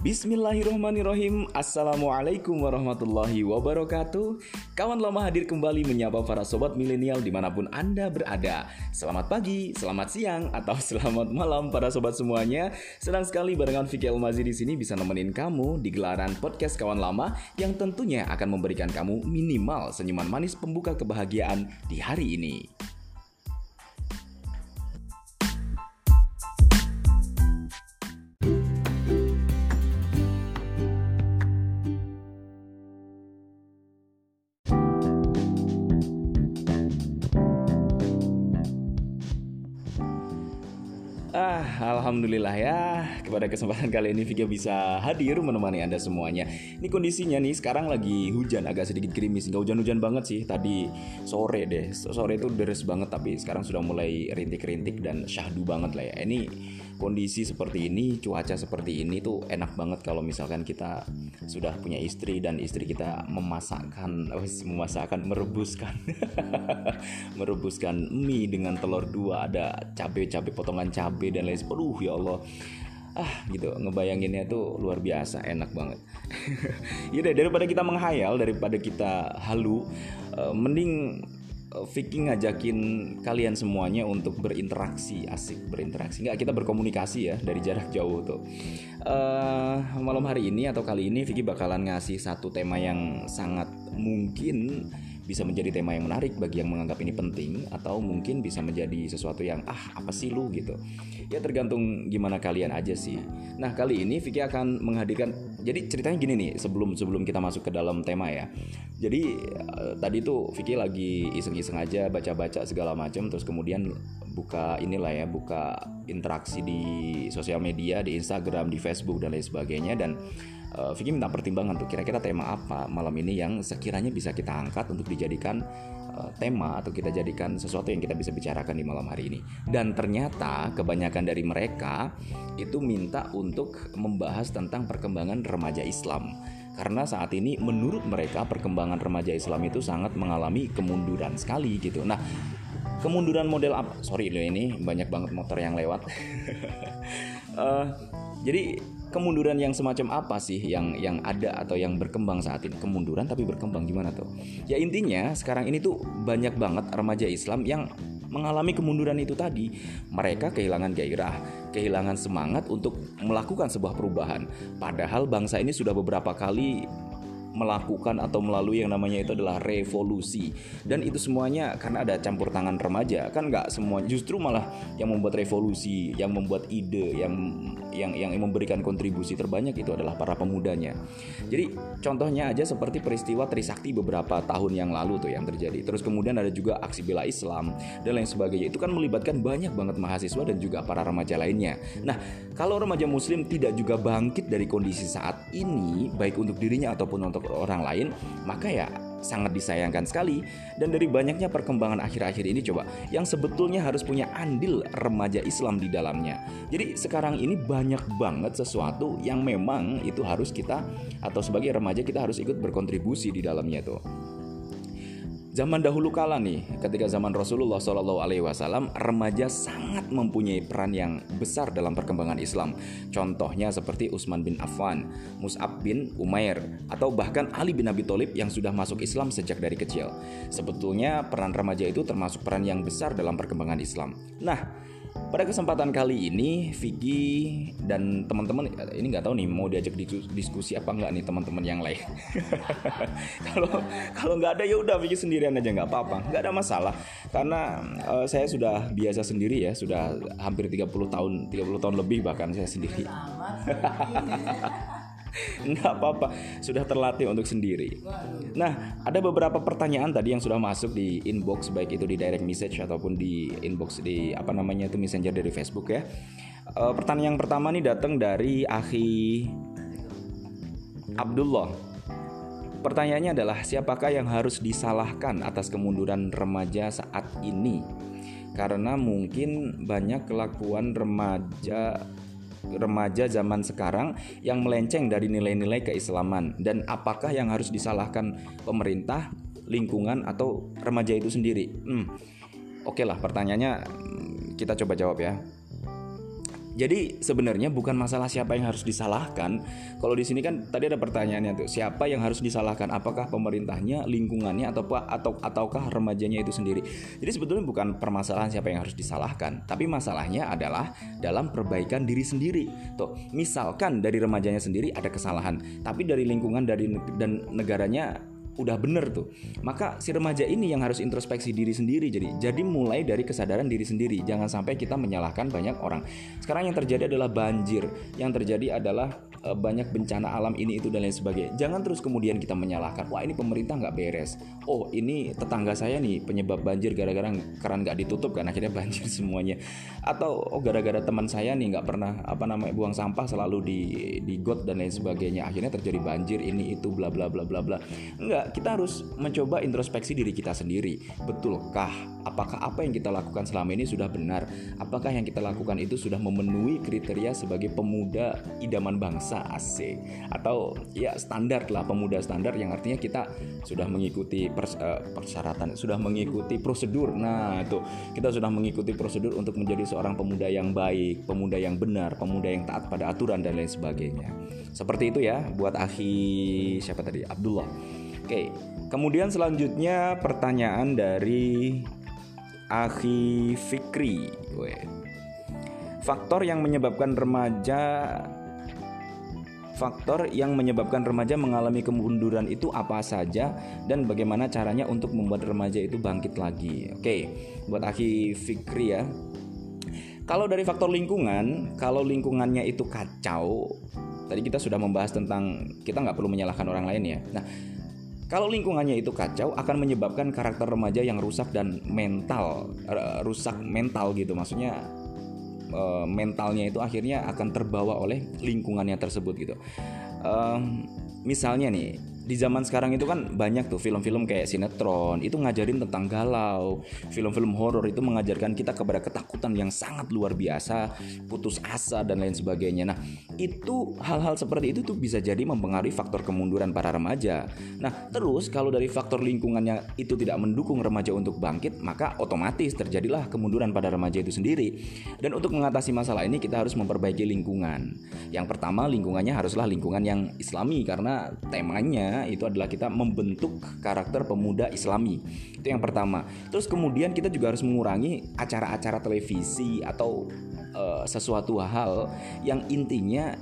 Bismillahirrahmanirrahim. Assalamualaikum warahmatullahi wabarakatuh. Kawan lama hadir kembali menyapa para sobat milenial di mana pun anda berada. Selamat pagi, selamat siang, atau selamat malam para sobat semuanya. Senang sekali barengan Vicky Almazi di sini bisa nemenin kamu di gelaran podcast kawan lama Yang tentunya akan memberikan kamu minimal senyuman manis pembuka kebahagiaan di hari ini alhamdulillah ya. Kepada kesempatan kali ini Vika bisa hadir menemani Anda semuanya. Ini kondisinya nih sekarang lagi hujan, agak sedikit gerimis. Enggak hujan-hujan banget sih. Tadi sore deh. Sore itu deres banget tapi sekarang sudah mulai rintik-rintik dan syahdu banget lah ya. Ini kondisi seperti ini, cuaca seperti ini tuh enak banget kalau misalkan kita sudah punya istri dan istri kita memasakkan, memasakkan, merebuskan, merebuskan mie dengan telur dua, ada cabai-cabai potongan cabai dan lain sebagainya. ya Allah ah gitu ngebayanginnya tuh luar biasa enak banget Yaudah daripada kita menghayal daripada kita halu uh, mending Eh, Vicky ngajakin kalian semuanya untuk berinteraksi asik berinteraksi. Nggak kita berkomunikasi ya dari jarak jauh tuh. Uh, malam hari ini atau kali ini Vicky bakalan ngasih satu tema yang sangat mungkin bisa menjadi tema yang menarik bagi yang menganggap ini penting atau mungkin bisa menjadi sesuatu yang ah apa sih lu? gitu. Ya tergantung gimana kalian aja sih. Nah kali ini Vicky akan menghadirkan jadi ceritanya gini nih sebelum sebelum kita masuk ke dalam tema ya. Jadi uh, tadi tuh Vicky lagi iseng-iseng aja baca-baca segala macam terus kemudian buka inilah ya buka interaksi di sosial media di Instagram di Facebook dan lain sebagainya dan uh, Vicky minta pertimbangan tuh kira-kira tema apa malam ini yang sekiranya bisa kita angkat untuk dijadikan uh, tema atau kita jadikan sesuatu yang kita bisa bicarakan di malam hari ini. Dan ternyata kebanyakan dari mereka itu minta untuk membahas tentang perkembangan remaja Islam. Karena saat ini menurut mereka perkembangan remaja Islam itu sangat mengalami kemunduran sekali gitu. Nah, kemunduran model apa? Sorry loh ini banyak banget motor yang lewat. uh, jadi kemunduran yang semacam apa sih yang yang ada atau yang berkembang saat ini? Kemunduran tapi berkembang gimana tuh? Ya intinya sekarang ini tuh banyak banget remaja Islam yang mengalami kemunduran itu tadi. Mereka kehilangan gairah, kehilangan semangat untuk melakukan sebuah perubahan. Padahal bangsa ini sudah beberapa kali melakukan atau melalui yang namanya itu adalah revolusi. Dan itu semuanya karena ada campur tangan remaja. Kan nggak semua justru malah yang membuat revolusi yang membuat ide yang yang yang memberikan kontribusi terbanyak itu adalah para pemudanya. Jadi contohnya aja seperti peristiwa Trisakti beberapa tahun yang lalu tuh yang terjadi. Terus kemudian ada juga aksi bela Islam dan lain sebagainya. Itu kan melibatkan banyak banget mahasiswa dan juga para remaja lainnya. Nah kalau remaja muslim tidak juga bangkit dari kondisi saat ini baik untuk dirinya ataupun untuk orang lain, maka ya sangat disayangkan sekali dan dari banyaknya perkembangan akhir-akhir ini coba yang sebetulnya harus punya andil remaja Islam di dalamnya. Jadi sekarang ini banyak banget sesuatu yang memang itu harus kita atau sebagai remaja kita harus ikut berkontribusi di dalamnya tuh. Zaman dahulu kala nih, ketika zaman Rasulullah Shallallahu Alaihi Wasallam, remaja sangat mempunyai peran yang besar dalam perkembangan Islam. Contohnya seperti Utsman bin Affan, Mus'ab bin Umair, atau bahkan Ali bin Abi Thalib yang sudah masuk Islam sejak dari kecil. Sebetulnya peran remaja itu termasuk peran yang besar dalam perkembangan Islam. Nah, pada kesempatan kali ini Vicky dan teman-teman ini nggak tahu nih mau diajak diskusi apa nggak nih teman-teman yang lain. Kalau kalau nggak ada ya udah Vicky sendirian aja nggak apa-apa, nggak ada masalah karena uh, saya sudah biasa sendiri ya, sudah hampir 30 tahun, 30 tahun lebih bahkan saya sendiri. nggak apa-apa. Sudah terlatih untuk sendiri. Nah ada beberapa pertanyaan tadi yang sudah masuk di inbox baik itu di direct message ataupun di inbox di apa namanya itu messenger dari Facebook ya. Uh, pertanyaan yang pertama nih datang dari Akhi Abdullah. Pertanyaannya adalah siapakah yang harus disalahkan atas kemunduran remaja saat ini? Karena mungkin banyak kelakuan remaja remaja zaman sekarang yang melenceng dari nilai-nilai keislaman dan apakah yang harus disalahkan pemerintah, lingkungan atau remaja itu sendiri? Hmm. Oke okay lah pertanyaannya kita coba jawab ya. Jadi sebenarnya bukan masalah siapa yang harus disalahkan. Kalau di sini kan tadi ada pertanyaannya tuh, siapa yang harus disalahkan? Apakah pemerintahnya, lingkungannya atau atau ataukah remajanya itu sendiri? Jadi sebetulnya bukan permasalahan siapa yang harus disalahkan, tapi masalahnya adalah dalam perbaikan diri sendiri. Tuh, misalkan dari remajanya sendiri ada kesalahan, tapi dari lingkungan dari dan negaranya udah bener tuh. Maka si remaja ini yang harus introspeksi diri sendiri. Jadi jadi mulai dari kesadaran diri sendiri. Jangan sampai kita menyalahkan banyak orang. Sekarang yang terjadi adalah banjir. Yang terjadi adalah uh, banyak bencana alam ini itu dan lain sebagainya jangan terus kemudian kita menyalahkan wah ini pemerintah nggak beres oh ini tetangga saya nih penyebab banjir gara-gara keran nggak ditutup kan akhirnya banjir semuanya atau oh gara-gara teman saya nih nggak pernah apa namanya buang sampah selalu di di got dan lain sebagainya akhirnya terjadi banjir ini itu bla bla bla bla bla enggak kita harus mencoba introspeksi diri kita sendiri. Betulkah? Apakah apa yang kita lakukan selama ini sudah benar? Apakah yang kita lakukan itu sudah memenuhi kriteria sebagai pemuda idaman bangsa asik? Atau ya standar lah pemuda standar yang artinya kita sudah mengikuti pers uh, persyaratan, sudah mengikuti prosedur. Nah, itu kita sudah mengikuti prosedur untuk menjadi seorang pemuda yang baik, pemuda yang benar, pemuda yang taat pada aturan dan lain sebagainya. Seperti itu ya buat akhi siapa tadi? Abdullah. Oke, kemudian selanjutnya pertanyaan dari Akhi Fikri. Faktor yang menyebabkan remaja faktor yang menyebabkan remaja mengalami kemunduran itu apa saja dan bagaimana caranya untuk membuat remaja itu bangkit lagi. Oke, buat Akhi Fikri ya. Kalau dari faktor lingkungan, kalau lingkungannya itu kacau, tadi kita sudah membahas tentang kita nggak perlu menyalahkan orang lain ya. Nah, kalau lingkungannya itu kacau akan menyebabkan karakter remaja yang rusak dan mental rusak mental gitu maksudnya uh, mentalnya itu akhirnya akan terbawa oleh lingkungannya tersebut gitu. Um, misalnya nih di zaman sekarang itu kan banyak tuh film-film kayak sinetron itu ngajarin tentang galau. Film-film horor itu mengajarkan kita kepada ketakutan yang sangat luar biasa putus asa dan lain sebagainya. Nah itu hal-hal seperti itu tuh bisa jadi mempengaruhi faktor kemunduran para remaja. Nah terus kalau dari faktor lingkungannya itu tidak mendukung remaja untuk bangkit maka otomatis terjadilah kemunduran pada remaja itu sendiri. Dan untuk mengatasi masalah ini kita harus memperbaiki lingkungan. Yang pertama lingkungannya haruslah lingkungan yang islami karena temanya itu adalah kita membentuk karakter pemuda Islami. Itu yang pertama. Terus kemudian kita juga harus mengurangi acara-acara televisi atau uh, sesuatu hal yang intinya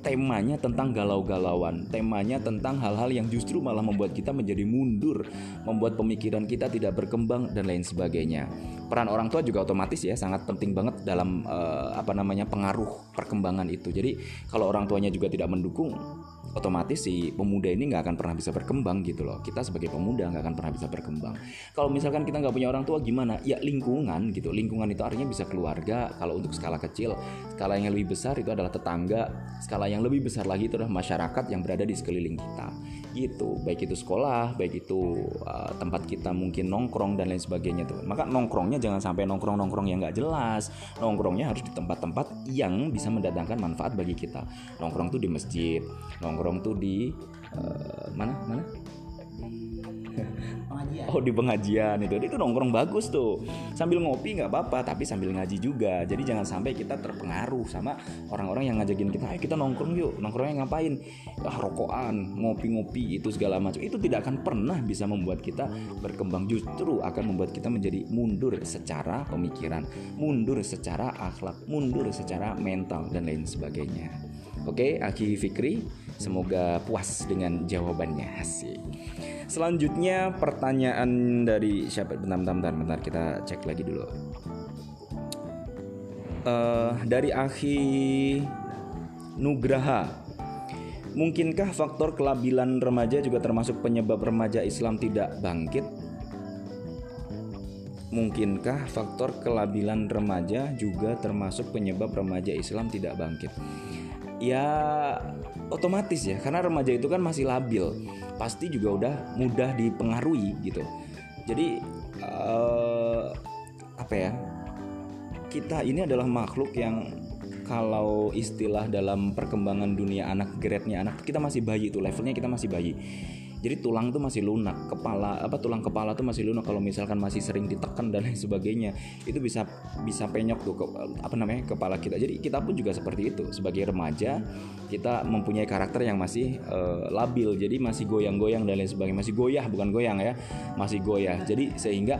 temanya tentang galau-galauan, temanya tentang hal-hal yang justru malah membuat kita menjadi mundur, membuat pemikiran kita tidak berkembang dan lain sebagainya. Peran orang tua juga otomatis ya sangat penting banget dalam uh, apa namanya pengaruh perkembangan itu. Jadi kalau orang tuanya juga tidak mendukung, otomatis si pemuda ini nggak akan pernah bisa berkembang gitu loh. Kita sebagai pemuda nggak akan pernah bisa berkembang. Kalau misalkan kita nggak punya orang tua gimana? Ya lingkungan gitu. Lingkungan itu artinya bisa keluarga. Kalau untuk skala kecil skala yang lebih besar itu adalah tetangga. Skala yang lebih besar lagi itu adalah masyarakat yang berada di sekeliling kita. Gitu. Baik itu sekolah baik itu uh, tempat kita mungkin nongkrong dan lain sebagainya tuh. Maka nongkrongnya jangan sampai nongkrong nongkrong yang nggak jelas. Nongkrongnya harus di tempat-tempat yang bisa mendatangkan manfaat bagi kita. Nongkrong tuh di masjid nongkrong nongkrong tuh di uh, mana? Mana? Pengajian. Oh di pengajian itu. Itu nongkrong bagus tuh. Sambil ngopi nggak apa-apa tapi sambil ngaji juga. Jadi jangan sampai kita terpengaruh sama orang-orang yang ngajakin kita ayo kita nongkrong yuk. Nongkrongnya ngapain? Ah rokokan ngopi-ngopi itu segala macam. Itu tidak akan pernah bisa membuat kita berkembang. Justru akan membuat kita menjadi mundur secara pemikiran mundur secara akhlak mundur secara mental dan lain sebagainya. Oke, Aki Fikri, semoga puas dengan jawabannya. Asik. Selanjutnya pertanyaan dari siapa? Bentar, bentar, bentar, bentar. Kita cek lagi dulu. Uh, dari Aki Nugraha. Mungkinkah faktor kelabilan remaja juga termasuk penyebab remaja Islam tidak bangkit? Mungkinkah faktor kelabilan remaja juga termasuk penyebab remaja Islam tidak bangkit? Ya otomatis ya karena remaja itu kan masih labil. Pasti juga udah mudah dipengaruhi gitu. Jadi uh, apa ya? Kita ini adalah makhluk yang kalau istilah dalam perkembangan dunia anak grade anak kita masih bayi itu levelnya kita masih bayi jadi tulang tuh masih lunak kepala apa tulang kepala tuh masih lunak kalau misalkan masih sering ditekan dan lain sebagainya. Itu bisa bisa penyok tuh ke, apa namanya kepala kita. Jadi kita pun juga seperti itu. Sebagai remaja kita mempunyai karakter yang masih uh, labil. Jadi masih goyang-goyang dan lain sebagainya. Masih goyah bukan goyang ya. Masih goyah. Jadi sehingga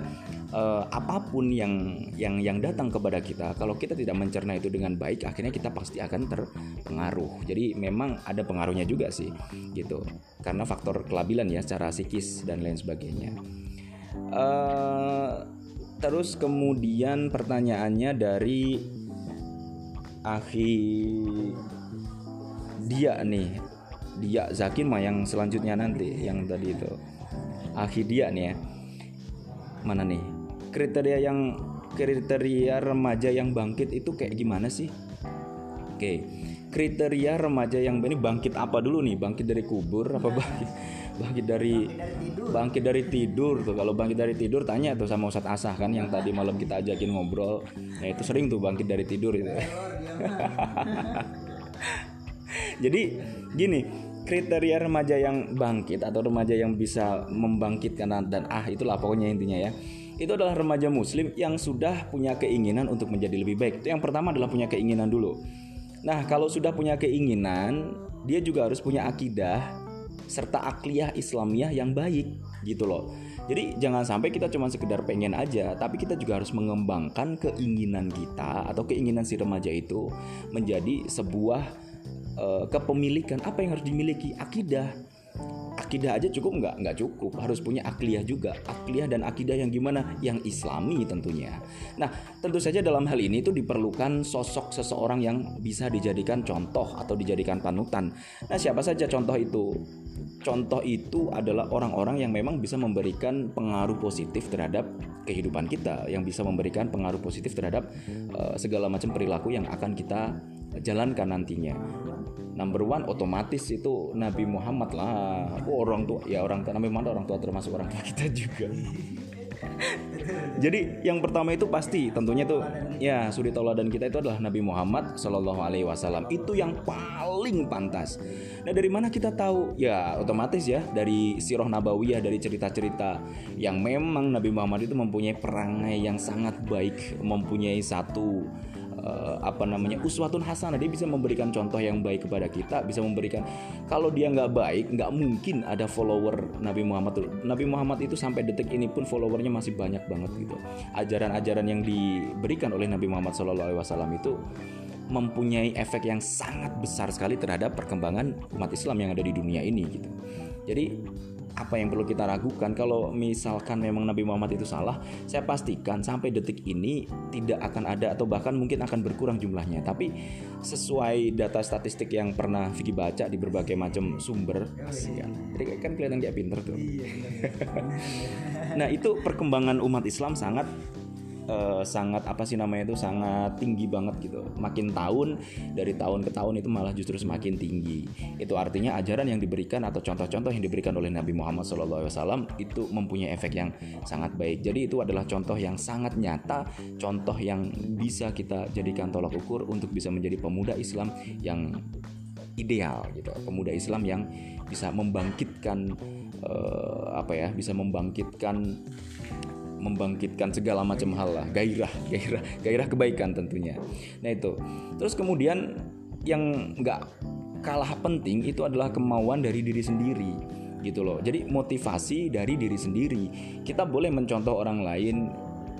uh, apa pun yang yang yang datang kepada kita kalau kita tidak mencerna itu dengan baik akhirnya kita pasti akan terpengaruh. Jadi memang ada pengaruhnya juga sih gitu. Karena faktor kelabilan ya secara psikis dan lain sebagainya. Uh, terus kemudian pertanyaannya dari Akhi dia nih. Dia Zakin mah yang selanjutnya nanti yang tadi itu. Akhi dia nih ya. Mana nih kriteria yang kriteria remaja yang bangkit itu kayak gimana sih? Oke, kriteria remaja yang ini bangkit apa dulu nih? Bangkit dari kubur apa bangkit bangkit dari bangkit dari tidur tuh. Kalau bangkit dari tidur tanya tuh sama Ustadz Asah kan yang tadi malam kita ajakin ngobrol. Nah, itu sering tuh bangkit dari tidur itu. Jadi gini, kriteria remaja yang bangkit atau remaja yang bisa membangkitkan dan ah itulah pokoknya intinya ya itu adalah remaja muslim yang sudah punya keinginan untuk menjadi lebih baik. Itu yang pertama adalah punya keinginan dulu. Nah, kalau sudah punya keinginan, dia juga harus punya akidah serta akliyah Islamiyah yang baik gitu loh. Jadi jangan sampai kita cuma sekedar pengen aja, tapi kita juga harus mengembangkan keinginan kita atau keinginan si remaja itu menjadi sebuah uh, kepemilikan apa yang harus dimiliki akidah akidah aja cukup nggak? Nggak cukup. Harus punya akliyah juga. Akliyah dan akidah yang gimana? Yang islami tentunya. Nah tentu saja dalam hal ini itu diperlukan sosok seseorang yang bisa dijadikan contoh atau dijadikan panutan. Nah siapa saja contoh itu? Contoh itu adalah orang-orang yang memang bisa memberikan pengaruh positif terhadap kehidupan kita yang bisa memberikan pengaruh positif terhadap uh, segala macam perilaku yang akan kita jalankan nantinya number one otomatis itu Nabi Muhammad lah oh, orang tua ya orang tua Nabi Muhammad orang tua termasuk orang tua kita juga jadi yang pertama itu pasti tentunya tuh ya suri tauladan kita itu adalah Nabi Muhammad Shallallahu Alaihi Wasallam itu yang paling pantas. Nah dari mana kita tahu? Ya otomatis ya dari sirah nabawiyah dari cerita-cerita yang memang Nabi Muhammad itu mempunyai perangai yang sangat baik, mempunyai satu uh, apa namanya uswatun hasanah. Dia bisa memberikan contoh yang baik kepada kita bisa memberikan kalau dia nggak baik nggak mungkin ada follower Nabi Muhammad Nabi Muhammad itu sampai detik ini pun followernya masih banyak banget gitu. Ajaran-ajaran yang diberikan oleh Nabi Muhammad SAW itu mempunyai efek yang sangat besar sekali terhadap perkembangan umat Islam yang ada di dunia ini gitu. Jadi apa yang perlu kita ragukan. Kalau misalkan memang Nabi Muhammad itu salah saya pastikan sampai detik ini tidak akan ada atau bahkan mungkin akan berkurang jumlahnya. Tapi sesuai data statistik yang pernah Vicky baca di berbagai macam sumber asik kan jadi kan kelihatan kayak pinter tuh. Nah itu perkembangan umat Islam sangat uh, sangat apa sih namanya itu sangat tinggi banget gitu. Makin tahun dari tahun ke tahun itu malah justru semakin tinggi. Itu artinya ajaran yang diberikan atau contoh-contoh yang diberikan oleh Nabi Muhammad SAW itu mempunyai efek yang sangat baik. Jadi itu adalah contoh yang sangat nyata, contoh yang bisa kita jadikan tolak ukur untuk bisa menjadi pemuda Islam yang ideal gitu. Pemuda Islam yang bisa membangkitkan uh, apa ya, bisa membangkitkan membangkitkan segala macam hal lah. Gairah gairah gairah kebaikan tentunya. Nah itu. Terus kemudian yang nggak kalah penting itu adalah kemauan dari diri sendiri gitu loh. Jadi motivasi dari diri sendiri. Kita boleh mencontoh orang lain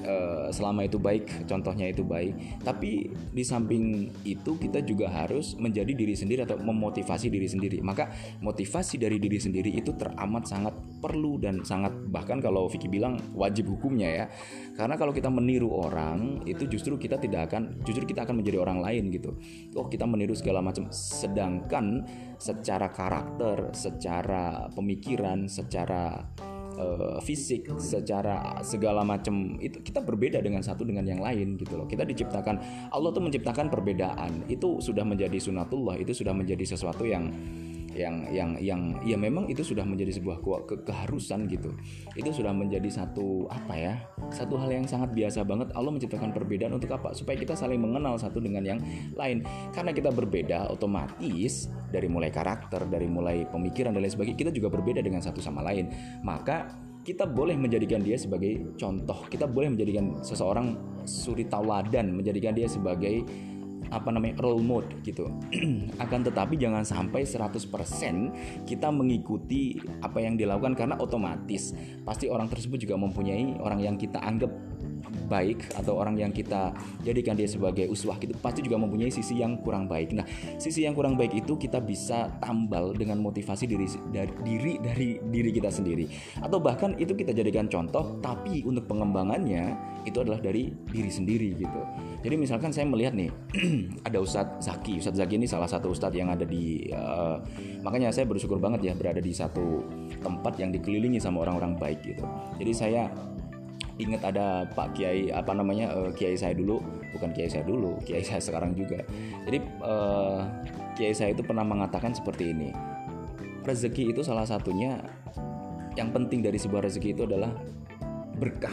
Eh, selama itu baik contohnya itu baik. Tapi di samping itu kita juga harus menjadi diri sendiri atau memotivasi diri sendiri. Maka motivasi dari diri sendiri itu teramat sangat perlu dan sangat bahkan kalau Vicky bilang wajib hukumnya ya. Karena kalau kita meniru orang itu justru kita tidak akan justru kita akan menjadi orang lain gitu. Oh kita meniru segala macam. Sedangkan secara karakter secara pemikiran secara uh, fisik, secara segala macam itu kita berbeda dengan satu dengan yang lain gitu loh. Kita diciptakan Allah tuh menciptakan perbedaan. Itu sudah menjadi sunatullah, itu sudah menjadi sesuatu yang yang yang yang ya memang itu sudah menjadi sebuah ke keharusan gitu. Itu sudah menjadi satu apa ya satu hal yang sangat biasa banget. Allah menciptakan perbedaan untuk apa? Supaya kita saling mengenal satu dengan yang lain. Karena kita berbeda otomatis dari mulai karakter dari mulai pemikiran dan lain sebagainya kita juga berbeda dengan satu sama lain. Maka kita boleh menjadikan dia sebagai contoh. Kita boleh menjadikan seseorang suri tauladan menjadikan dia sebagai apa namanya role mode gitu. Akan tetapi jangan sampai 100% kita mengikuti apa yang dilakukan karena otomatis pasti orang tersebut juga mempunyai orang yang kita anggap baik atau orang yang kita jadikan dia sebagai uswah gitu pasti juga mempunyai sisi yang kurang baik. Nah, sisi yang kurang baik itu kita bisa tambal dengan motivasi diri dari diri dari diri kita sendiri atau bahkan itu kita jadikan contoh tapi untuk pengembangannya itu adalah dari diri sendiri gitu. Jadi misalkan saya melihat nih ada Ustadz Zaki, Ustadz Zaki ini salah satu Ustadz yang ada di uh, makanya saya bersyukur banget ya berada di satu tempat yang dikelilingi sama orang-orang baik gitu. Jadi saya ingat ada Pak Kiai apa namanya uh, Kiai saya dulu. Bukan Kiai saya dulu Kiai saya sekarang juga. Jadi uh, Kiai saya itu pernah mengatakan seperti ini. Rezeki itu salah satunya yang penting dari sebuah rezeki itu adalah berkah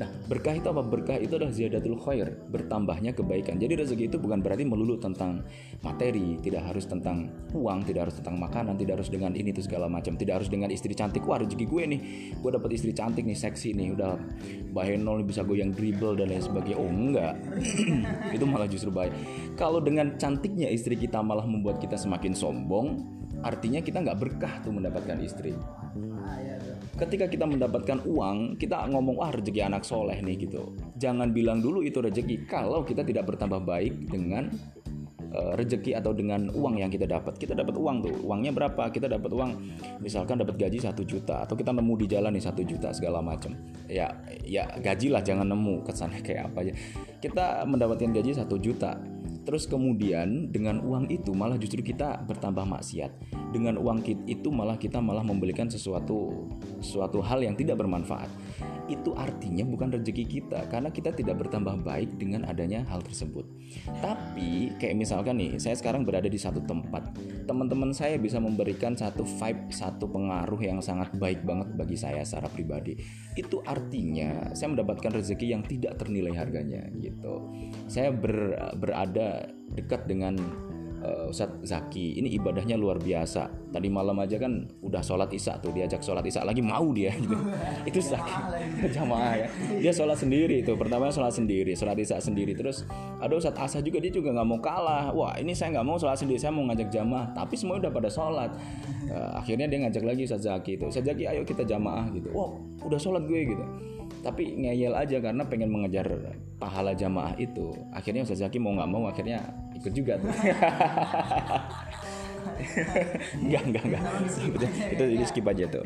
Nah, berkah itu apa? Berkah itu adalah ziyadatul khair, bertambahnya kebaikan. Jadi rezeki itu bukan berarti melulu tentang materi, tidak harus tentang uang, tidak harus tentang makanan, tidak harus dengan ini itu segala macam, tidak harus dengan istri cantik. Wah, rezeki gue nih, gue dapat istri cantik nih, seksi nih, udah bahenol bisa goyang dribble dan lain sebagainya. Oh, enggak. itu malah justru baik. Kalau dengan cantiknya istri kita malah membuat kita semakin sombong, artinya kita nggak berkah tuh mendapatkan istri ketika kita mendapatkan uang kita ngomong wah rezeki anak soleh nih gitu. Jangan bilang dulu itu rezeki kalau kita tidak bertambah baik dengan uh, rezeki atau dengan uang yang kita dapat. Kita dapat uang tuh. Uangnya berapa? Kita dapat uang misalkan dapat gaji satu juta atau kita nemu di jalan nih satu juta segala macam. Ya ya gaji lah jangan nemu kesannya kayak apa aja. Kita mendapatkan gaji satu juta Terus kemudian dengan uang itu malah justru kita bertambah maksiat. Dengan uang itu malah kita malah membelikan sesuatu sesuatu hal yang tidak bermanfaat. Itu artinya bukan rezeki kita karena kita tidak bertambah baik dengan adanya hal tersebut. Tapi kayak misalkan nih, saya sekarang berada di satu tempat. Teman-teman saya bisa memberikan satu vibe, satu pengaruh yang sangat baik banget bagi saya secara pribadi. Itu artinya saya mendapatkan rezeki yang tidak ternilai harganya gitu. Saya ber, berada dekat dengan uh, Ustadz Zaki ini ibadahnya luar biasa. Tadi malam aja kan udah sholat isya tuh diajak sholat isya lagi mau dia gitu. Itu Zaki. Jamaah ya. Dia sholat sendiri itu pertama sholat sendiri sholat isya sendiri. Terus ada Ustadz Asa juga dia juga nggak mau kalah. Wah ini saya nggak mau sholat sendiri saya mau ngajak jamaah. Tapi semua udah pada sholat. Uh, akhirnya dia ngajak lagi Ustadz Zaki itu Ustadz Zaki ayo kita jamaah gitu. Wah udah sholat gue gitu tapi ngeyel aja karena pengen mengejar pahala jamaah itu. Akhirnya Ustaz Zaki mau nggak mau akhirnya ikut juga tuh. Enggak enggak enggak itu itu, itu skip aja tuh.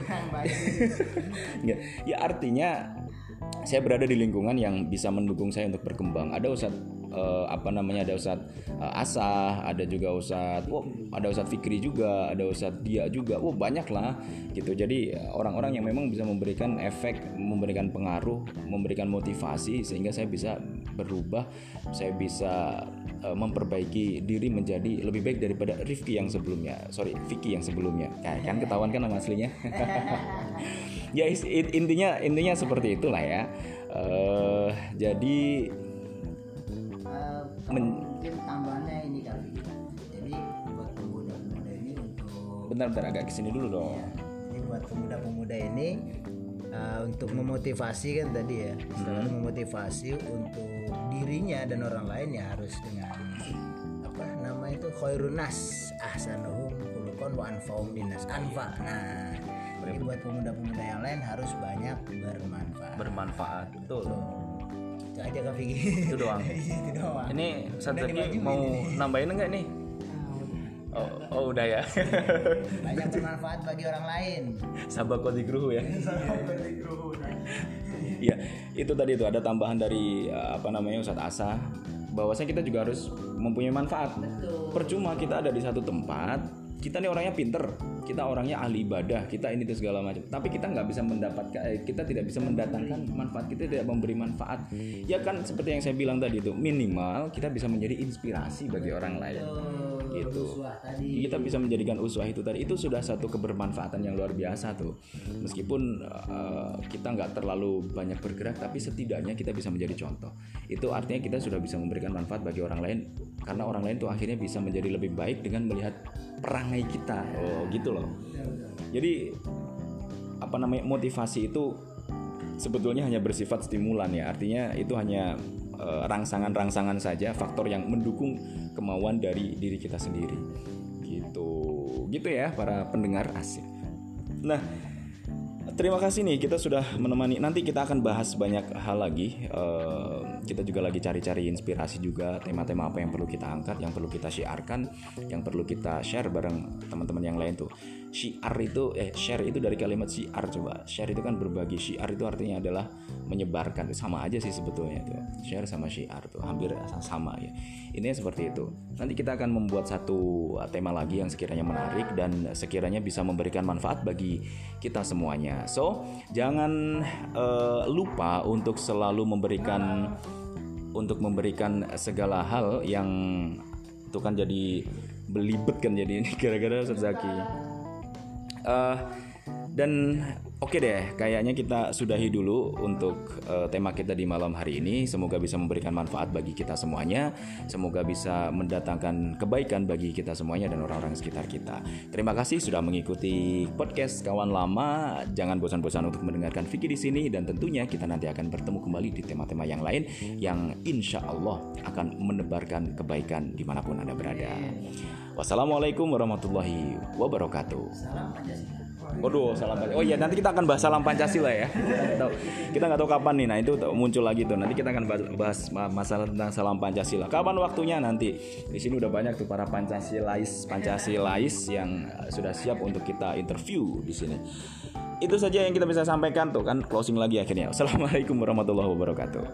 Ya artinya saya berada di lingkungan yang bisa mendukung saya untuk berkembang. Ada Ustadz uh, apa namanya ada Ustadz uh, Asah, ada juga Ustadz, oh, ada Ustadz Fikri juga, ada Ustadz Dia juga. Oh, banyak lah gitu. Jadi orang-orang yang memang bisa memberikan efek, memberikan pengaruh, memberikan motivasi sehingga saya bisa berubah, saya bisa uh, memperbaiki diri menjadi lebih baik daripada Rifki yang sebelumnya. Sorry, Vicky yang sebelumnya. Ya, kan ketahuan kan nama aslinya. ya intinya intinya seperti itulah ya uh, jadi men mungkin tambahannya ini kali. Jadi buat pemuda-pemuda ini untuk benar-benar agak ke sini dulu dong. Ya, jadi buat pemuda-pemuda ini uh, untuk memotivasi kan tadi ya. Selalu hmm. memotivasi untuk dirinya dan orang lain ya harus dengan apa nama itu khairunas ahsanuhum kulukon wa anfa'um dinas anfa. Nah jadi buat pemuda-pemuda yang lain harus banyak bermanfaat. Bermanfaat betul itu aja kak Vicky itu doang itu doang ini mau nambahin enggak nih Oh, oh udah ya. Banyak bermanfaat bagi orang lain. Sabak kodi kruhu ya. Iya, itu tadi itu ada tambahan dari eh, apa namanya Ustadz Asa bahwasanya kita juga harus mempunyai manfaat. Betul. Percuma kita ada di satu tempat kita nih orangnya pinter kita orangnya ahli ibadah kita ini tuh segala macam. Tapi kita nggak bisa mendapatkan eh, kita tidak bisa mendatangkan manfaat kita tidak memberi manfaat. Ya kan seperti yang saya bilang tadi itu minimal kita bisa menjadi inspirasi bagi orang lain gitu. Uswah tadi. kita bisa menjadikan uswah itu tadi. Itu sudah satu kebermanfaatan yang luar biasa tuh. Meskipun uh, kita nggak terlalu banyak bergerak tapi setidaknya kita bisa menjadi contoh. Itu artinya kita sudah bisa memberikan manfaat bagi orang lain karena orang lain tuh akhirnya bisa menjadi lebih baik dengan melihat perangai kita. Oh gitu loh. Jadi apa namanya motivasi itu sebetulnya hanya bersifat stimulan ya. Artinya itu hanya rangsangan-rangsangan saja faktor yang mendukung kemauan dari diri kita sendiri. Gitu. Gitu ya para pendengar asik. Nah terima kasih nih kita sudah menemani. Nanti kita akan bahas banyak hal lagi. Eh, kita juga lagi cari-cari inspirasi juga tema-tema apa yang perlu kita angkat yang perlu kita syiarkan yang perlu kita share bareng teman-teman yang lain tuh syiar itu eh share itu dari kalimat syiar coba. Share itu kan berbagi. Syiar itu artinya adalah menyebarkan. Sama aja sih sebetulnya tuh. Share sama syiar tuh. Hampir sama ya. Ini seperti itu. Nanti kita akan membuat satu uh, tema lagi yang sekiranya menarik dan sekiranya bisa memberikan manfaat bagi kita semuanya. So jangan uh, lupa untuk selalu memberikan untuk memberikan segala hal yang itu kan jadi belibet kan jadi ini. Gara-gara Ustaz Zaki Eh, dan oke deh, kayaknya kita sudahi dulu untuk eh, tema kita di malam hari ini. Semoga bisa memberikan manfaat bagi kita semuanya. Semoga bisa mendatangkan kebaikan bagi kita semuanya dan orang-orang sekitar kita. Terima kasih sudah mengikuti podcast kawan lama. Jangan bosan-bosan untuk mendengarkan Vicky di sini dan tentunya kita nanti akan bertemu kembali di tema-tema yang lain yang insya Allah akan menebarkan kebaikan di mana pun anda berada. Wassalamualaikum warahmatullahi wabarakatuh. Salam Pancasila. Waduh, salam Pancasila. Oh iya, nanti kita akan bahas salam Pancasila ya. Kita nggak tahu, kita nggak tahu kapan nih. Nah itu muncul lagi tuh. Nanti kita akan bahas, bahas ma- masalah tentang salam Pancasila. Kapan waktunya nanti? Di sini udah banyak tuh para Pancasilais, Pancasilais yang uh, sudah siap untuk kita interview di sini. Itu saja yang kita bisa sampaikan tuh kan closing lagi akhirnya. Assalamualaikum warahmatullahi wabarakatuh.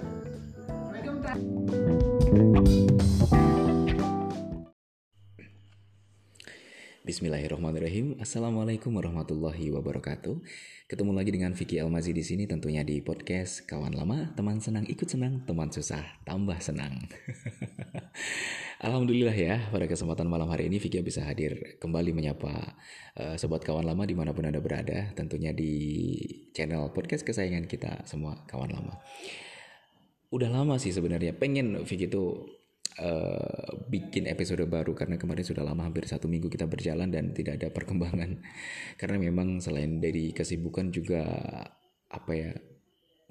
Bismillahirrahmanirrahim. Assalamualaikum warahmatullahi wabarakatuh. Ketemu lagi dengan Vicky Elmazi di sini tentunya di podcast Kawan Lama, teman senang ikut senang, teman susah tambah senang. Alhamdulillah ya, pada kesempatan malam hari ini Vicky bisa hadir kembali menyapa eh, sobat kawan lama di mana pun anda berada, tentunya di channel podcast kesayangan kita semua kawan lama. Udah lama sih sebenarnya pengen Vicky itu eh, bikin episode baru karena kemarin sudah lama hampir satu minggu kita berjalan dan tidak ada perkembangan. Karena memang selain dari kesibukan juga apa ya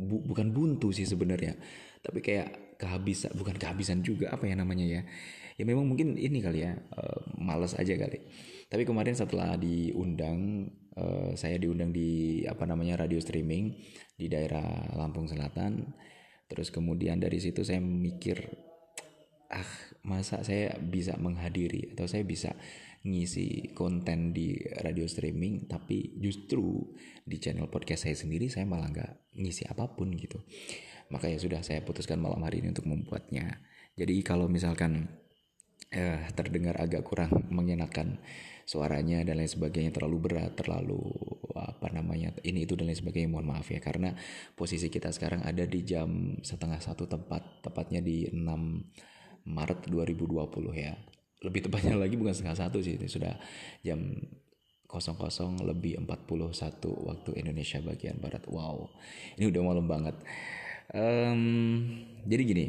bu- bukan buntu sih sebenarnya tapi kayak kehabisan bukan kehabisan juga apa ya namanya ya. Ya memang mungkin ini kali ya eh, malas aja kali. Tapi kemarin setelah diundang eh, saya diundang di apa namanya radio streaming di daerah Lampung Selatan. Terus kemudian dari situ saya mikir ah masa saya bisa menghadiri atau saya bisa ngisi konten di radio streaming tapi justru di channel podcast saya sendiri saya malah nggak ngisi apa pun gitu. Maka ya sudah saya putuskan malam hari ini untuk membuatnya. Jadi kalau misalkan eh, terdengar agak kurang mengenakan suaranya dan lain sebagainya terlalu berat terlalu apa namanya ini itu dan lain sebagainya mohon maaf ya. Karena posisi kita sekarang ada di jam setengah satu tempat tepatnya di 6 Maret 2020 ya. Lebih tepatnya lagi bukan setengah satu sih ini sudah jam 00 lebih 41 waktu Indonesia bagian barat. Wow ini udah malam banget. Em, jadi gini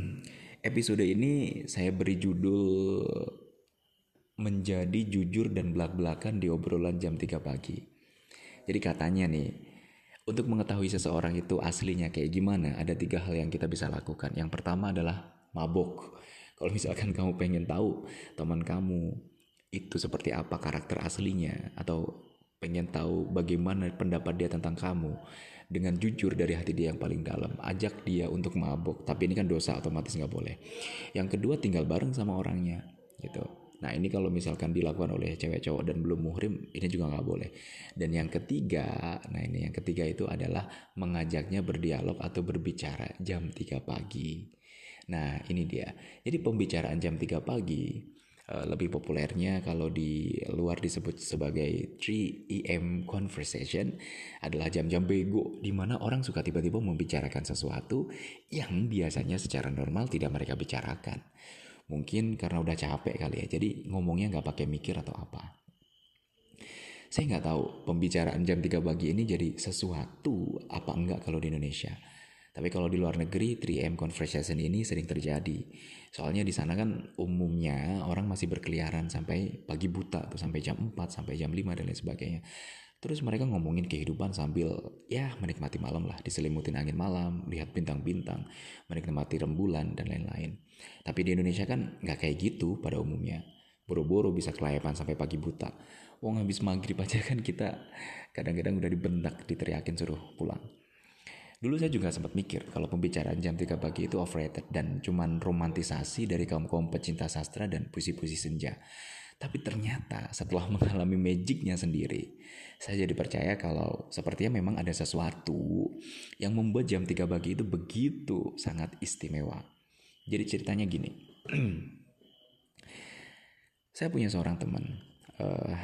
episode ini saya beri judul menjadi jujur dan belak-belakan di obrolan jam 3 pagi. Jadi katanya nih untuk mengetahui seseorang itu aslinya kayak gimana, ada tiga hal yang kita bisa lakukan. Yang pertama adalah mabok. Kalau misalkan kamu pengen tahu teman kamu itu seperti apa karakter aslinya, atau pengen tahu bagaimana pendapat dia tentang kamu, dengan jujur dari hati dia yang paling dalam, ajak dia untuk mabok. Tapi ini kan dosa otomatis nggak boleh. Yang kedua tinggal bareng sama orangnya, gitu. Nah ini kalau misalkan dilakukan oleh cewek cowok dan belum muhrim ini juga nggak boleh. Dan yang ketiga, nah ini yang ketiga itu adalah mengajaknya berdialog atau berbicara jam 3 pagi. Nah ini dia. Jadi pembicaraan jam 3 pagi eh, lebih populernya kalau di luar disebut sebagai 3 EM conversation adalah jam-jam bego di mana orang suka tiba-tiba membicarakan sesuatu yang biasanya secara normal tidak mereka bicarakan. mungkin karena udah capek kali ya jadi ngomongnya nggak pakai mikir atau apa saya nggak tahu pembicaraan jam 3 pagi ini jadi sesuatu apa enggak kalau di Indonesia tapi kalau di luar negeri 3M conversation ini sering terjadi soalnya di sana kan umumnya orang masih berkeliaran sampai pagi buta tuh sampai jam 4 sampai jam 5 dan lain sebagainya Terus mereka ngomongin kehidupan sambil ya menikmati malam lah, diselimutin angin malam, lihat bintang-bintang, menikmati rembulan dan lain-lain. Tapi di Indonesia kan nggak kayak gitu pada umumnya. Boro-boro bisa kelayapan sampai pagi buta. Wong habis maghrib aja kan kita kadang-kadang udah dibentak, diteriakin suruh pulang. Dulu saya juga sempat mikir kalau pembicaraan jam 3 pagi itu overrated dan cuman romantisasi dari kaum-kaum pecinta sastra dan puisi-puisi senja. Tapi ternyata setelah mengalami magicnya sendiri, saya jadi percaya kalau sepertinya memang ada sesuatu yang membuat jam 3 pagi itu begitu sangat istimewa. Jadi ceritanya gini. saya punya seorang teman. Uh,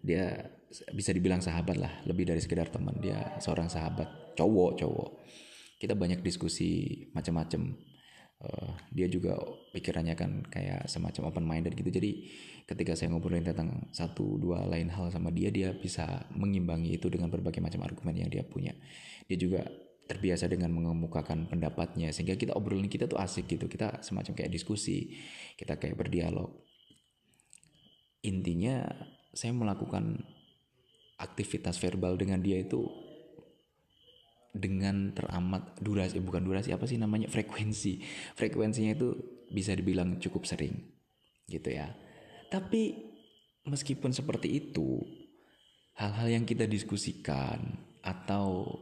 dia bisa dibilang sahabat lah, lebih dari sekedar teman. Dia seorang sahabat, cowok-cowok. Kita banyak diskusi macam-macam. Uh, dia juga pikirannya kan kayak semacam open minded gitu. Jadi ketika saya ngobrolin tentang satu dua lain hal sama dia dia bisa mengimbangi itu dengan berbagai macam argumen yang dia punya. Dia juga terbiasa dengan mengemukakan pendapatnya sehingga kita obrolin kita tuh asik gitu. Kita semacam kayak diskusi kita kayak berdialog. Intinya saya melakukan aktivitas verbal dengan dia itu dengan teramat durasi bukan durasi apa sih namanya? Frekuensi. Frekuensinya itu bisa dibilang cukup sering gitu ya. Tapi meskipun seperti itu hal-hal yang kita diskusikan atau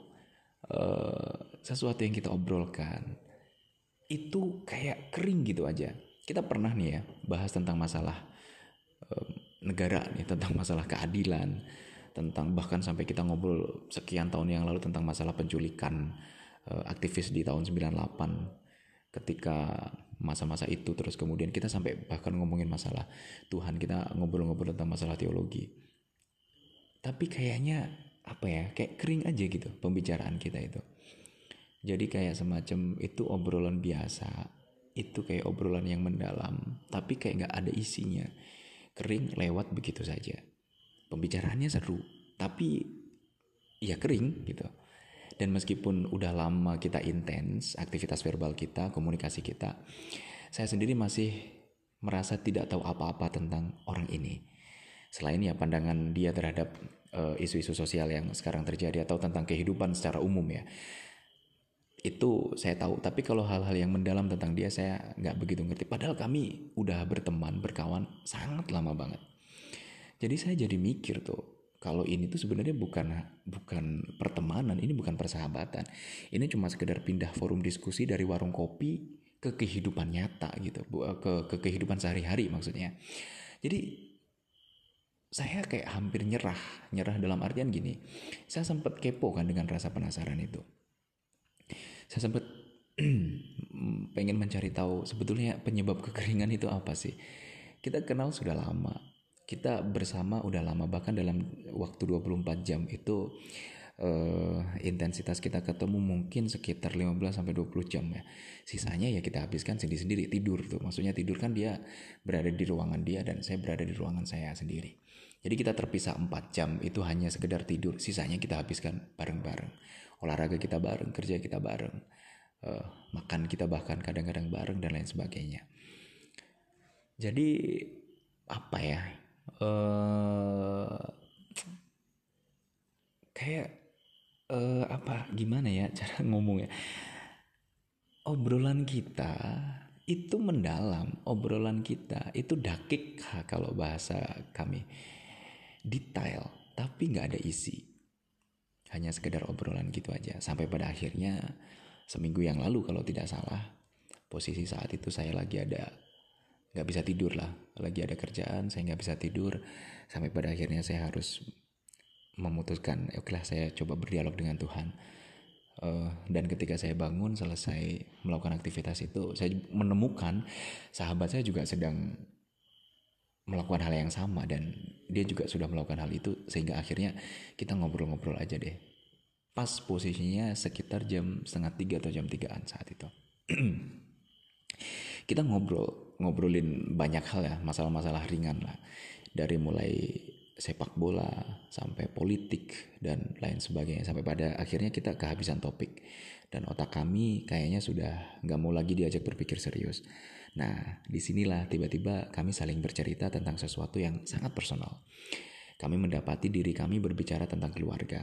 uh, sesuatu yang kita obrolkan itu kayak kering gitu aja. Kita pernah nih ya bahas tentang masalah uh, negara nih tentang masalah keadilan tentang bahkan sampai kita ngobrol sekian tahun yang lalu tentang masalah penculikan uh, aktivis di tahun 98 ketika masa-masa itu terus kemudian kita sampai bahkan ngomongin masalah Tuhan kita ngobrol-ngobrol tentang masalah teologi. Tapi kayaknya apa ya kayak kering aja gitu pembicaraan kita itu. Jadi kayak semacam itu obrolan biasa itu kayak obrolan yang mendalam tapi kayak nggak ada isinya. Kering lewat begitu saja pembicaraannya seru tapi ya kering gitu. Dan meskipun udah lama kita intens aktivitas verbal kita komunikasi kita saya sendiri masih merasa tidak tahu apa-apa tentang orang ini. Selain ya pandangan dia terhadap uh, isu-isu sosial yang sekarang terjadi atau tentang kehidupan secara umum ya itu saya tahu. Tapi kalau hal-hal yang mendalam tentang dia saya nggak begitu ngerti. Padahal kami udah berteman berkawan sangat lama banget jadi saya jadi mikir tuh, kalau ini tuh sebenarnya bukan bukan pertemanan, ini bukan persahabatan. Ini cuma sekedar pindah forum diskusi dari warung kopi ke kehidupan nyata gitu, ke ke kehidupan sehari-hari maksudnya. Jadi saya kayak hampir nyerah, nyerah dalam artian gini. Saya sempat kepo kan dengan rasa penasaran itu. Saya sempat pengen mencari tahu sebetulnya penyebab kekeringan itu apa sih. Kita kenal sudah lama, kita bersama udah lama bahkan dalam waktu 24 jam itu uh, intensitas kita ketemu mungkin sekitar 15 sampai 20 jam ya. Sisanya ya kita habiskan sendiri-sendiri tidur tuh. Maksudnya tidur kan dia berada di ruangan dia dan saya berada di ruangan saya sendiri. Jadi kita terpisah 4 jam itu hanya sekedar tidur. Sisanya kita habiskan bareng-bareng. Olahraga kita bareng, kerja kita bareng. Uh, makan kita bahkan kadang-kadang bareng dan lain sebagainya. Jadi apa ya uh, kayak uh, apa gimana ya cara ngomongnya obrolan kita itu mendalam obrolan kita itu dakik kalau bahasa kami. Detail tapi nggak ada isi. Hanya sekedar obrolan gitu aja. Sampai pada akhirnya seminggu yang lalu kalau tidak salah posisi saat itu saya lagi ada nggak bisa tidur lah. Lagi ada kerjaan saya nggak bisa tidur. Sampai pada akhirnya saya harus memutuskan oke lah saya coba berdialog dengan Tuhan. Uh, dan ketika saya bangun selesai melakukan aktivitas itu saya menemukan sahabat saya juga sedang melakukan hal yang sama dan dia juga sudah melakukan hal itu sehingga akhirnya kita ngobrol-ngobrol aja deh. Pas posisinya sekitar jam setengah tiga atau jam tigaan saat itu. Kita ngobrol ngobrolin banyak hal ya masalah-masalah ringan lah dari mulai sepak bola sampai politik dan lain sebagainya sampai pada akhirnya kita kehabisan topik dan otak kami kayaknya sudah nggak mau lagi diajak berpikir serius. Nah di sinilah tiba-tiba kami saling bercerita tentang sesuatu yang sangat personal. Kami mendapati diri kami berbicara tentang keluarga,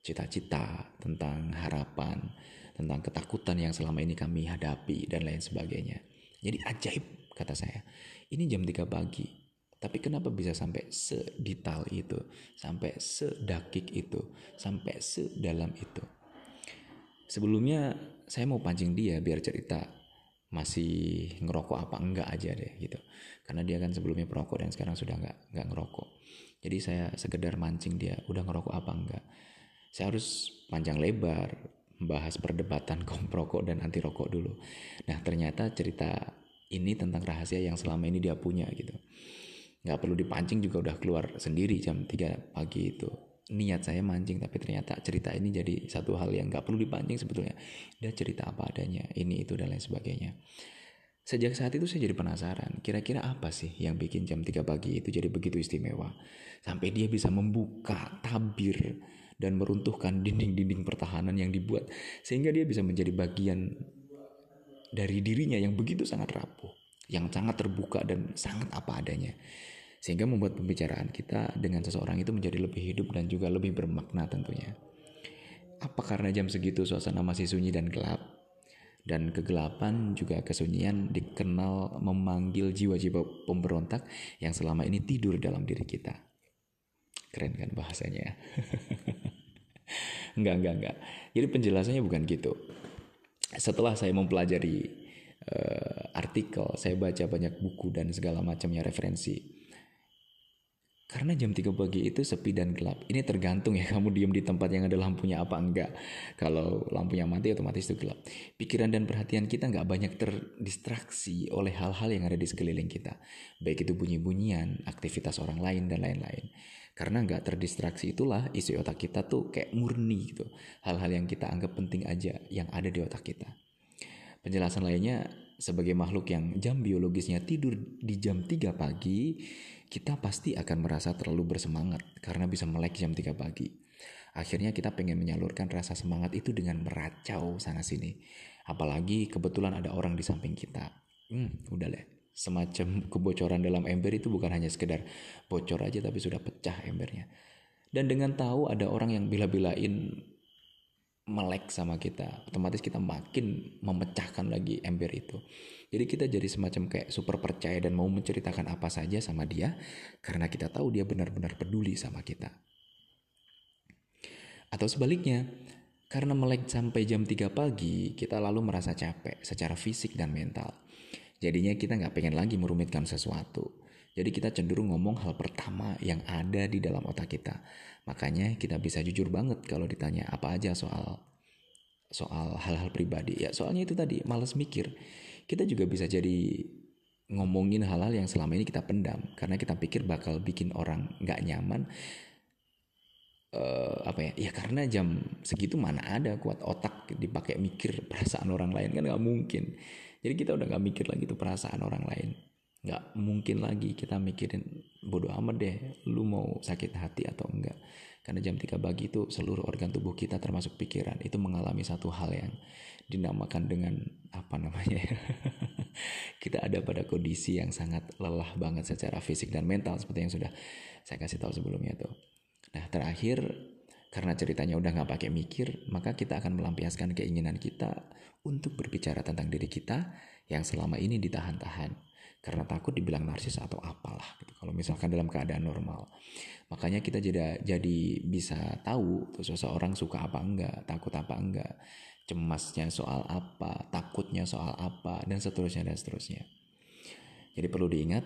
cita-cita, tentang harapan, tentang ketakutan yang selama ini kami hadapi dan lain sebagainya. Jadi ajaib kata saya. Ini jam 3 pagi, tapi kenapa bisa sampai sedetail itu, sampai sedakik itu, sampai sedalam itu? Sebelumnya saya mau pancing dia biar cerita masih ngerokok apa enggak aja deh gitu. Karena dia kan sebelumnya perokok dan sekarang sudah enggak enggak ngerokok. Jadi saya sekedar mancing dia udah ngerokok apa enggak. Saya harus panjang lebar membahas perdebatan perokok dan anti rokok dulu. Nah ternyata cerita ini tentang rahasia yang selama ini dia punya gitu. Nggak perlu dipancing juga udah keluar sendiri jam 3 pagi itu. Niat saya mancing tapi ternyata cerita ini jadi satu hal yang nggak perlu dipancing sebetulnya. Dia cerita apa adanya ini itu dan lain sebagainya. Sejak saat itu saya jadi penasaran kira-kira apa sih yang bikin jam 3 pagi itu jadi begitu istimewa? Sampai dia bisa membuka tabir dan meruntuhkan dinding-dinding pertahanan yang dibuat sehingga dia bisa menjadi bagian dari dirinya yang begitu sangat rapuh yang sangat terbuka dan sangat apa adanya sehingga membuat pembicaraan kita dengan seseorang itu menjadi lebih hidup dan juga lebih bermakna tentunya. Apa karena jam segitu suasana masih sunyi dan gelap? Dan kegelapan juga kesunyian dikenal memanggil jiwa-jiwa pemberontak yang selama ini tidur dalam diri kita. Keren kan bahasanya? enggak, enggak, enggak. Jadi penjelasannya bukan gitu. Setelah saya mempelajari uh, artikel, saya baca banyak buku dan segala macamnya referensi karena jam 3 pagi itu sepi dan gelap. Ini tergantung ya kamu diem di tempat yang ada lampunya apa enggak. Kalau lampunya mati otomatis itu gelap. Pikiran dan perhatian kita nggak banyak terdistraksi oleh hal-hal yang ada di sekeliling kita. Baik itu bunyi-bunyian, aktivitas orang lain, dan lain-lain. Karena nggak terdistraksi itulah isi otak kita tuh kayak murni gitu. Hal-hal yang kita anggap penting aja yang ada di otak kita. Penjelasan lainnya sebagai makhluk yang jam biologisnya tidur di jam 3 pagi, kita pasti akan merasa terlalu bersemangat karena bisa melek jam 3 pagi. Akhirnya kita pengen menyalurkan rasa semangat itu dengan meracau sana sini. Apalagi kebetulan ada orang di samping kita. Hmm, udah deh. Semacam kebocoran dalam ember itu bukan hanya sekedar bocor aja tapi sudah pecah embernya. Dan dengan tahu ada orang yang bila-bilain melek sama kita, otomatis kita makin memecahkan lagi ember itu. Jadi kita jadi semacam kayak super percaya dan mau menceritakan apa saja sama dia karena kita tahu dia benar-benar peduli sama kita. Atau sebaliknya, karena melek sampai jam 3 pagi, kita lalu merasa capek secara fisik dan mental. Jadinya kita nggak pengen lagi merumitkan sesuatu. Jadi kita cenderung ngomong hal pertama yang ada di dalam otak kita. Makanya kita bisa jujur banget kalau ditanya apa aja soal soal hal-hal pribadi. Ya soalnya itu tadi, males mikir kita juga bisa jadi ngomongin hal-hal yang selama ini kita pendam karena kita pikir bakal bikin orang nggak nyaman uh, apa ya ya karena jam segitu mana ada kuat otak dipakai mikir perasaan orang lain kan nggak mungkin jadi kita udah nggak mikir lagi tuh perasaan orang lain nggak mungkin lagi kita mikirin bodoh amat deh lu mau sakit hati atau enggak karena jam 3 pagi itu seluruh organ tubuh kita termasuk pikiran itu mengalami satu hal yang dinamakan dengan apa namanya ya? kita ada pada kondisi yang sangat lelah banget secara fisik dan mental seperti yang sudah saya kasih tahu sebelumnya tuh. Nah terakhir karena ceritanya udah nggak pakai mikir maka kita akan melampiaskan keinginan kita untuk berbicara tentang diri kita yang selama ini ditahan-tahan karena takut dibilang narsis atau apalah gitu. Kalau misalkan dalam keadaan normal. Makanya kita jadi jadi bisa tahu tuh seseorang suka apa enggak, takut apa enggak, cemasnya soal apa, takutnya soal apa dan seterusnya dan seterusnya. Jadi perlu diingat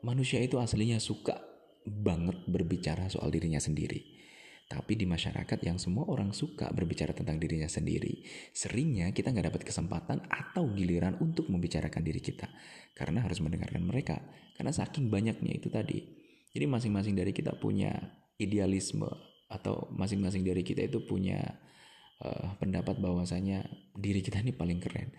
manusia itu aslinya suka banget berbicara soal dirinya sendiri. Tapi di masyarakat yang semua orang suka berbicara tentang dirinya sendiri, seringnya kita nggak dapat kesempatan atau giliran untuk membicarakan diri kita. Karena harus mendengarkan mereka. Karena saking banyaknya itu tadi. Jadi masing-masing dari kita punya idealisme atau masing-masing dari kita itu punya uh, pendapat bahwasanya diri kita ini paling keren.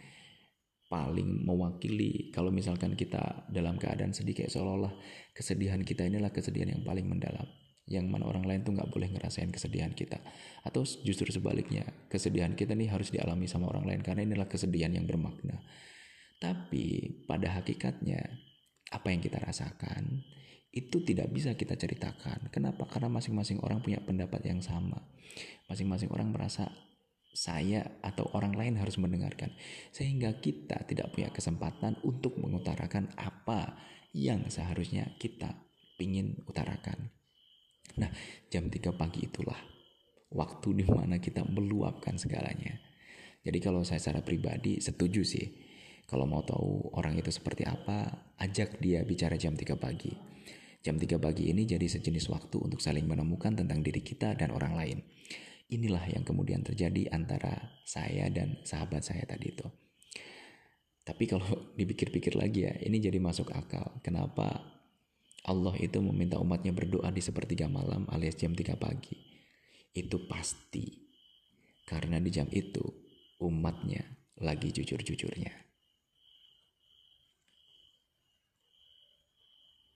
paling mewakili kalau misalkan kita dalam keadaan sedih kayak seolah-olah kesedihan kita inilah kesedihan yang paling mendalam yang mana orang lain tuh nggak boleh ngerasain kesedihan kita. Atau justru sebaliknya kesedihan kita nih harus dialami sama orang lain karena inilah kesedihan yang bermakna. Tapi pada hakikatnya apa yang kita rasakan itu tidak bisa kita ceritakan. Kenapa? Karena masing-masing orang punya pendapat yang sama. Masing-masing orang merasa saya atau orang lain harus mendengarkan. Sehingga kita tidak punya kesempatan untuk mengutarakan apa yang seharusnya kita ingin utarakan. Nah, jam 3 pagi itulah waktu di mana kita meluapkan segalanya. Jadi kalau saya secara pribadi setuju sih. Kalau mau tahu orang itu seperti apa, ajak dia bicara jam 3 pagi. Jam 3 pagi ini jadi sejenis waktu untuk saling menemukan tentang diri kita dan orang lain. Inilah yang kemudian terjadi antara saya dan sahabat saya tadi itu. Tapi kalau dipikir-pikir lagi ya, ini jadi masuk akal. Kenapa Allah itu meminta umatnya berdoa di sepertiga malam alias jam 3 pagi? Itu pasti. Karena di jam itu umatnya lagi jujur-jujurnya.